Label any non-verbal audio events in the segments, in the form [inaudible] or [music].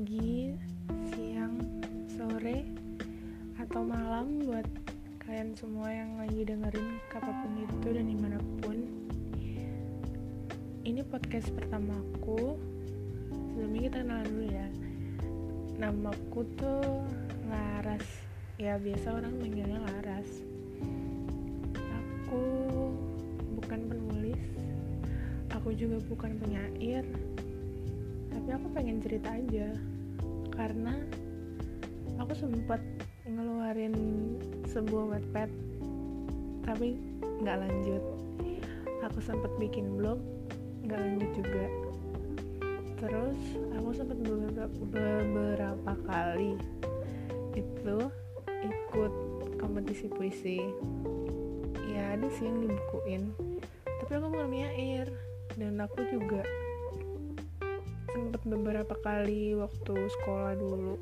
pagi, siang, sore, atau malam buat kalian semua yang lagi dengerin apa pun itu dan di mana pun. Ini podcast pertamaku. Sebelumnya kita kenalan dulu ya. Namaku tuh Laras. Ya biasa orang manggilnya Laras. Aku bukan penulis. Aku juga bukan penyair tapi aku pengen cerita aja karena aku sempat ngeluarin sebuah wetpad tapi nggak lanjut. Aku sempat bikin blog nggak lanjut juga. Terus aku sempat beberapa, kali itu ikut kompetisi puisi. Ya ada sih yang dibukuin tapi aku bukan penyair dan aku juga sempet beberapa kali waktu sekolah dulu.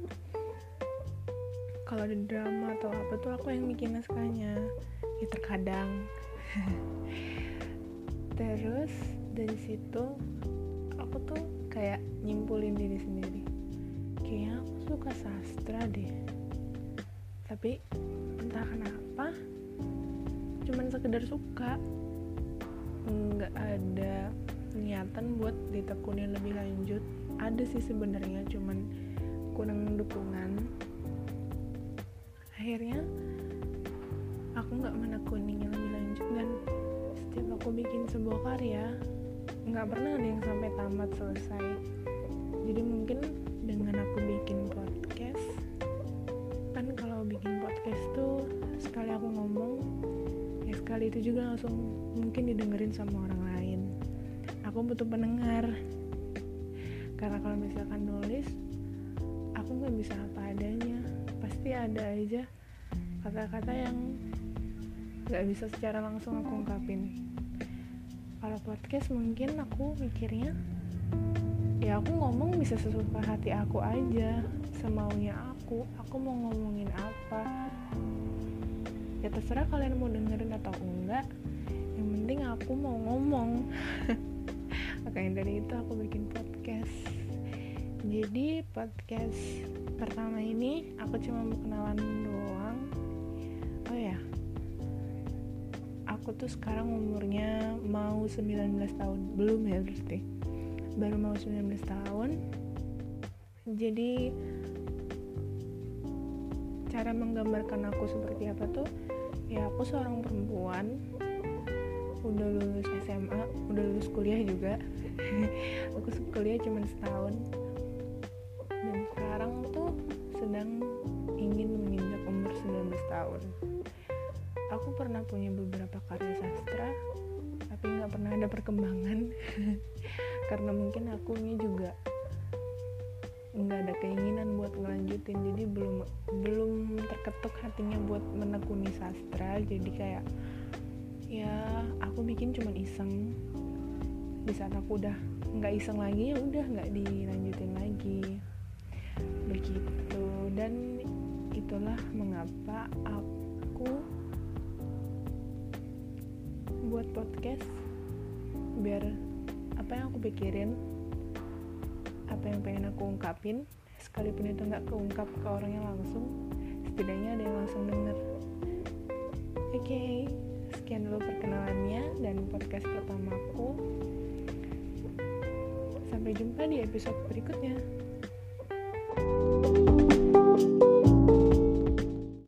Kalau ada drama atau apa tuh aku yang bikin naskahnya. Ya terkadang. [laughs] Terus dari situ aku tuh kayak nyimpulin diri sendiri. Kayaknya aku suka sastra deh. Tapi entah kenapa cuman sekedar suka. Nggak ada niatan buat ditekunin lebih lanjut. Ada sih sebenarnya cuman kurang dukungan. Akhirnya aku nggak menekuninya lebih lanjut. Dan setiap aku bikin sebuah karya nggak pernah ada yang sampai tamat selesai. Jadi mungkin dengan aku bikin podcast kan kalau bikin podcast tuh sekali aku ngomong ya sekali itu juga langsung mungkin didengerin sama orang lain aku butuh pendengar. Karena kalau misalkan nulis aku nggak bisa apa adanya. Pasti ada aja kata-kata yang nggak bisa secara langsung aku ungkapin. Kalau podcast mungkin aku mikirnya ya aku ngomong bisa sesuka hati aku aja semaunya aku aku mau ngomongin apa. Ya terserah kalian mau dengerin atau enggak yang penting aku mau ngomong [laughs] makanya dari itu aku bikin podcast. Jadi podcast pertama ini aku cuma mau kenalan doang. Oh ya aku tuh sekarang umurnya mau 19 tahun. Belum ya berarti? Baru mau 19 tahun. Jadi cara menggambarkan aku seperti apa tuh? Ya aku seorang perempuan udah lulus SMA udah lulus kuliah juga. [laughs] Aku kuliah cuma setahun. Dan sekarang tuh sedang ingin menginjak umur 19 tahun. Aku pernah punya beberapa karya sastra tapi nggak pernah ada perkembangan. [laughs] Karena mungkin aku ini juga nggak ada keinginan buat ngelanjutin jadi belum belum terketuk hatinya buat menekuni sastra. Jadi kayak ya aku bikin cuman iseng. Di saat aku udah nggak iseng lagi ya udah nggak dilanjutin lagi. Begitu. Dan itulah mengapa aku buat podcast biar apa yang aku pikirin apa yang pengen aku ungkapin sekalipun itu nggak keungkap ke orangnya langsung setidaknya ada yang langsung denger. Oke. okay, sekian dulu perkenalannya dan podcast pertamaku. Sampai jumpa di episode berikutnya